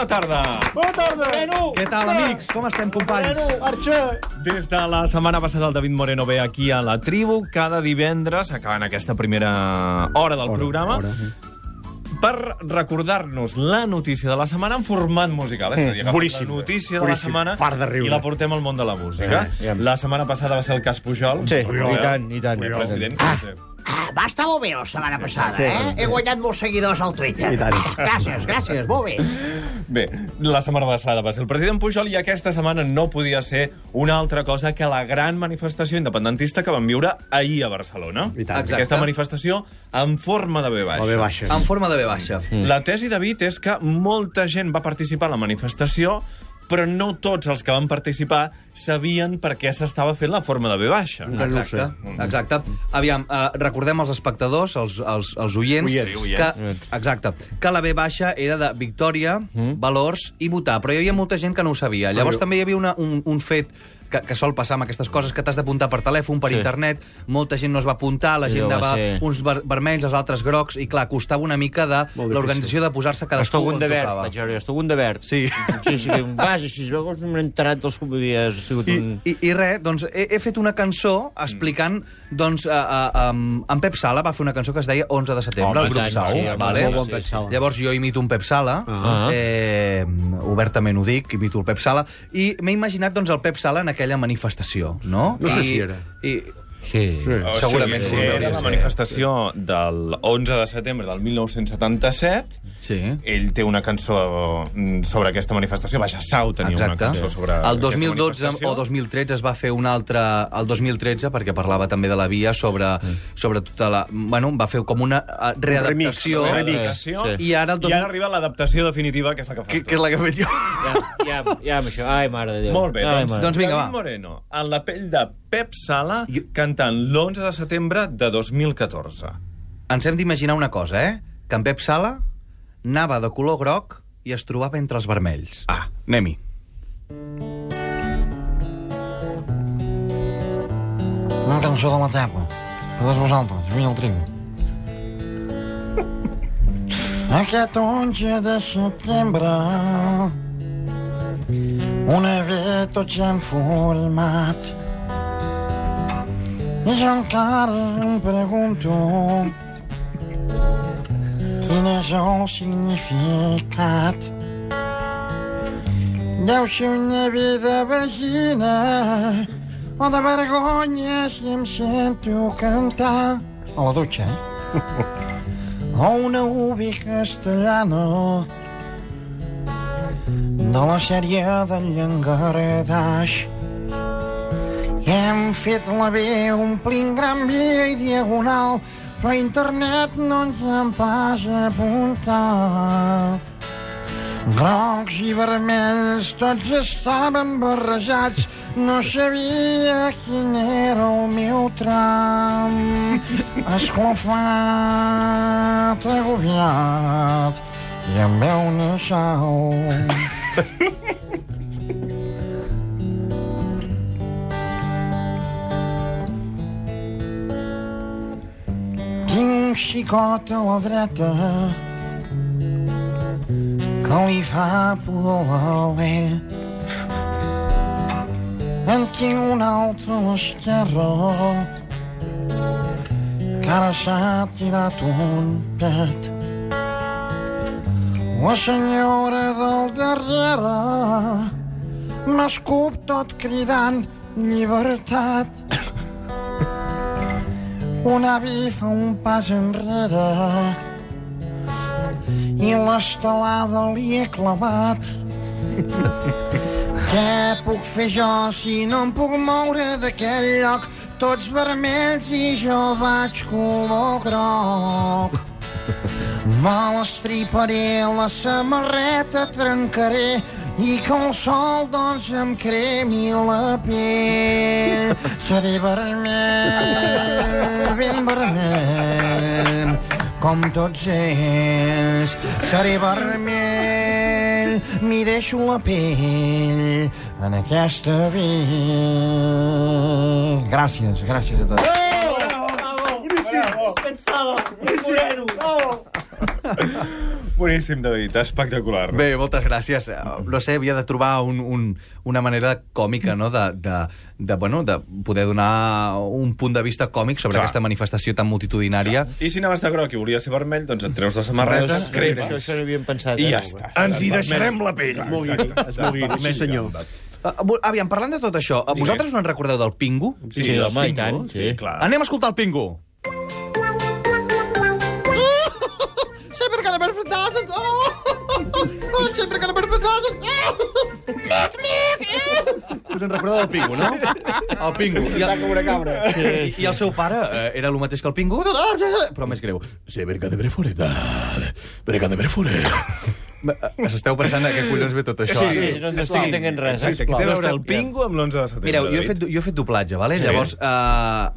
bona tarda. Bona tarda. Bueno, Què tal, amics? Com estem, companys? Bueno, Arxa. Des de la setmana passada el David Moreno ve aquí a la tribu cada divendres, acabant aquesta primera hora del programa, hora, sí. per recordar-nos la notícia de la setmana en format musical. Agafem boníssim. La notícia de Boníssim. la setmana Fart de riure. i la portem al món de la música. Eh, ja. La setmana passada va ser el cas Pujol. Sí, Pujol, i tant, i tant. El president. Ah, va estar molt bé la setmana passada, Sí. eh? He guanyat molts seguidors al Twitter. I tant. Gràcies, gràcies, molt bé. Bé, la setmana passada va ser el president Pujol i aquesta setmana no podia ser una altra cosa que la gran manifestació independentista que vam viure ahir a Barcelona. I tant. Exacte. Aquesta manifestació en forma de B baixa. La B baixa. En forma de B baixa. Mm. La tesi, David, és que molta gent va participar a la manifestació, però no tots els que van participar sabien per què s'estava fent la forma de B baixa. No ho sé. Exacte, exacte. Aviam, uh, recordem als espectadors, als, als, als oients, oients. que, exacte, que la B baixa era de victòria, Mm. valors i votar, però hi havia molta gent que no ho sabia. Llavors jo- també hi havia una, un, un fet que, que sol passar amb aquestes coses, que t'has d'apuntar per telèfon, per Sí. internet, molta gent no es va apuntar, la gent Allò va anava ser- uns ver vermells, els altres grocs, i clar, costava una mica de l'organització de posar-se cadascú Estou un on de verd, tocava. vaig veure, estou un de verd. Sí. Sí, sí, vas, així es veu que no m'he enterat dels que podies... Ha sigut I, un... i, i res, doncs he, he fet una cançó explicant, doncs, a, a, a, en Pep Sala va fer una cançó que es deia 11 de setembre, Home, el grup Sau, sí, vale? molt bon Pep Sala. Llavors jo imito un Pep Sala, Ah. eh, obertament ho dic, imito el Pep Sala, i m'he imaginat doncs, el Pep Sala en aquella manifestació, no? No sé I, si era. I, Sí. Sí. O Segurament sigui, sí, Era la manifestació del 11 de setembre del 1977. sí. Ell té una cançó mm, sobre aquesta manifestació. Vaja, Sau tenia una cançó sobre El aquesta 2012 manifestació. o 2013 es va fer un altre... El 2013, perquè parlava també de la via, sobre, sobre tota la... Bueno, va fer com una eh, readaptació. remix, remix. Sí. I ara el dos... I ara arriba l'adaptació definitiva, que és la que fas que, tu. que és la que he fet jo. Ja, ja, ja, amb això. Ai, mare de Déu. Molt bé, Ai, doncs, doncs vinga, va. Moreno, en la pell de Pep Sala, Jo- cantant l'11 de setembre de 2014. Ens hem d'imaginar una cosa, eh? Que en Pep Sala anava de color groc i es trobava entre els vermells. Ah. Anem-hi. Una cançó de la terra. Totes vosaltres, vull el trigo. Aquest 11 de setembre una vegada tots hem format i jo encara em pregunto quin és el significat deu ser una vida vagina o de vergonya si em sento cantar a la dutxa, eh? o una ubi castellana de la sèrie del llangardaix. Hem fet la B omplint gran via i diagonal, però internet no ens han pas apuntat. Grocs i vermells, tots estaven barrejats, no sabia quin era el meu tram. Esclafat, agobiat, i em veu una. Tinc un xicot a la dreta que li fa pudor l'alè. En tinc un altre a l'esquerra que ara s'ha tirat un pet. La senyora del darrere m'escup tot cridant llibertat. Un avi fa un pas enrere i l'estelada li he clavat. Què puc fer jo si no em puc moure d'aquell lloc? Tots vermells i jo vaig color groc. Me l'estriparé, la samarreta trencaré i que el sol, doncs, em cremi la pell. Seré vermell, ben vermell, com tots ells. Seré vermell, m'hi deixo la pell en aquesta vida. Gràcies, gràcies a tots. Boníssim! Boníssim! Bravo! Boníssim, David, espectacular. Bé, moltes gràcies. Eh, No sé, havia de trobar un, un, una manera còmica, no?, de, de, de, bueno, de poder donar un punt de vista còmic sobre Clar. aquesta manifestació tan multitudinària. I si anaves de groc i volia ser vermell, doncs et treus la samarreta, Això, cremes, això, això no havíem pensat. i eh? ja està. Ens hi deixarem la pell. Clar, exacte. es moguiri, sí senyor. Uh, aviam, parlant de tot això, uh, vosaltres no en recordeu del Pingu? Sí, sí, home, i tant, Sí, sí. clar. Anem a escoltar el Pingu. Sempre que l'he fantasma. Mic, mic. Us en recordeu del Pingu, no? El Pingu. I el, com una cabra. i, i el seu pare eh, era el mateix que el Pingu, però més greu. Se verga de brefore, dale. Verga de brefore. Eh, S'esteu pensant a què collons ve tot això? Sí, ara? sí, no ens estic entenent res. Exacte, que té a veure el pingo amb l'11 de setembre. Mireu, jo he, fet, jo he fet doblatge, vale? Sí. llavors uh,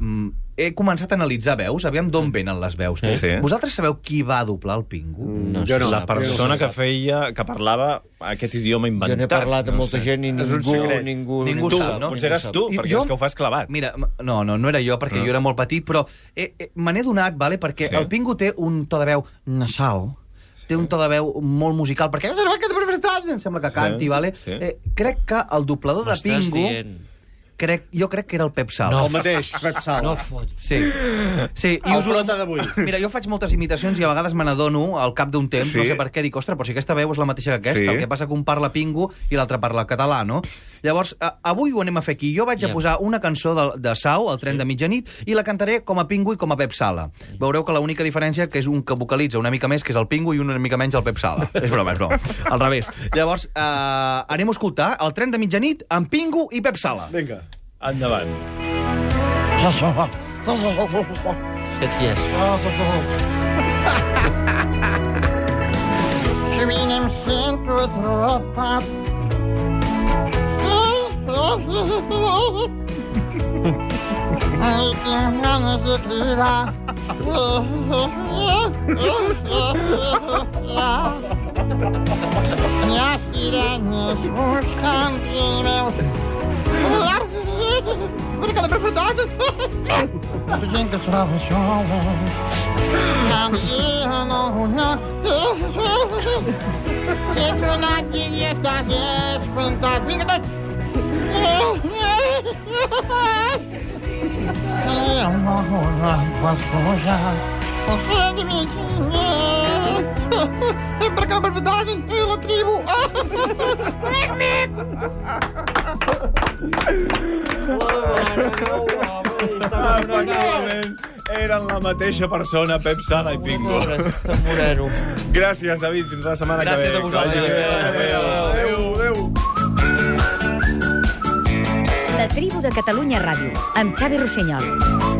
he començat a analitzar veus, aviam d'on venen les veus. Sí. Vosaltres sabeu qui va doblar el Pingu? No, Jo no. La persona que feia, que parlava aquest idioma Jo inventat. n'he parlat amb no molta sé. gent i ningú, ningú, Ningú Tu, sap, no? potser eres tu, I perquè jo- és que ho fas clavat. Mira, no, no, no era jo, perquè Ah. jo era molt petit, però eh, eh, me n'he donat, vale? perquè Sí. el Pingu té un to de veu nasal, té un to de veu molt musical, perquè em sembla que canti, Sí, vale? sí. Eh, crec que el doblador de Pingu... dient. Crec, jo crec que era el Pep Sala. No. El mateix, Pep Sala. No fot. Sí. sí. El us- prota d'avui. Mira, jo faig moltes imitacions i a vegades me n'adono al cap d'un temps, Sí. no sé per què, dic, ostres, però si aquesta veu és la mateixa que aquesta, Sí. el que passa que un parla pingo i l'altre parla català, no? Llavors, a, avui ho anem a fer aquí. Jo vaig a Ja. posar una cançó de, de Sau, el tren de mitjanit, i la cantaré com a pingo i com a Pep Sala. Veureu que l'única diferència que és un que vocalitza una mica més, que és el pingo, i una mica menys el Pep Sala. és broma, és broma. Al revés. Llavors, eh, anem a escoltar el tren de mitjanit amb pingo i Pep Sala. Vinga. Endavant. Aquest qui és? Sovint em sento atrapat. Ai, tinc ganes de cridar. Hi ha sirenes buscant els meus... Una cada perfectada. Molta gent que es troba sola. Nadie no, no. Sempre nadie i estàs espantat. Vinga, tots! Eu não vou lá com as coisas. Você de mim. Para cá, verdade, pela tribo. Efectivament, eren la mateixa persona, Pep Sala i Pingo. Moreno. Gràcies, David. Fins la setmana Gràcies que ve. a vosaltres. Adéu, adéu. La tribu de Catalunya Ràdio, amb Xavi Rossinyol.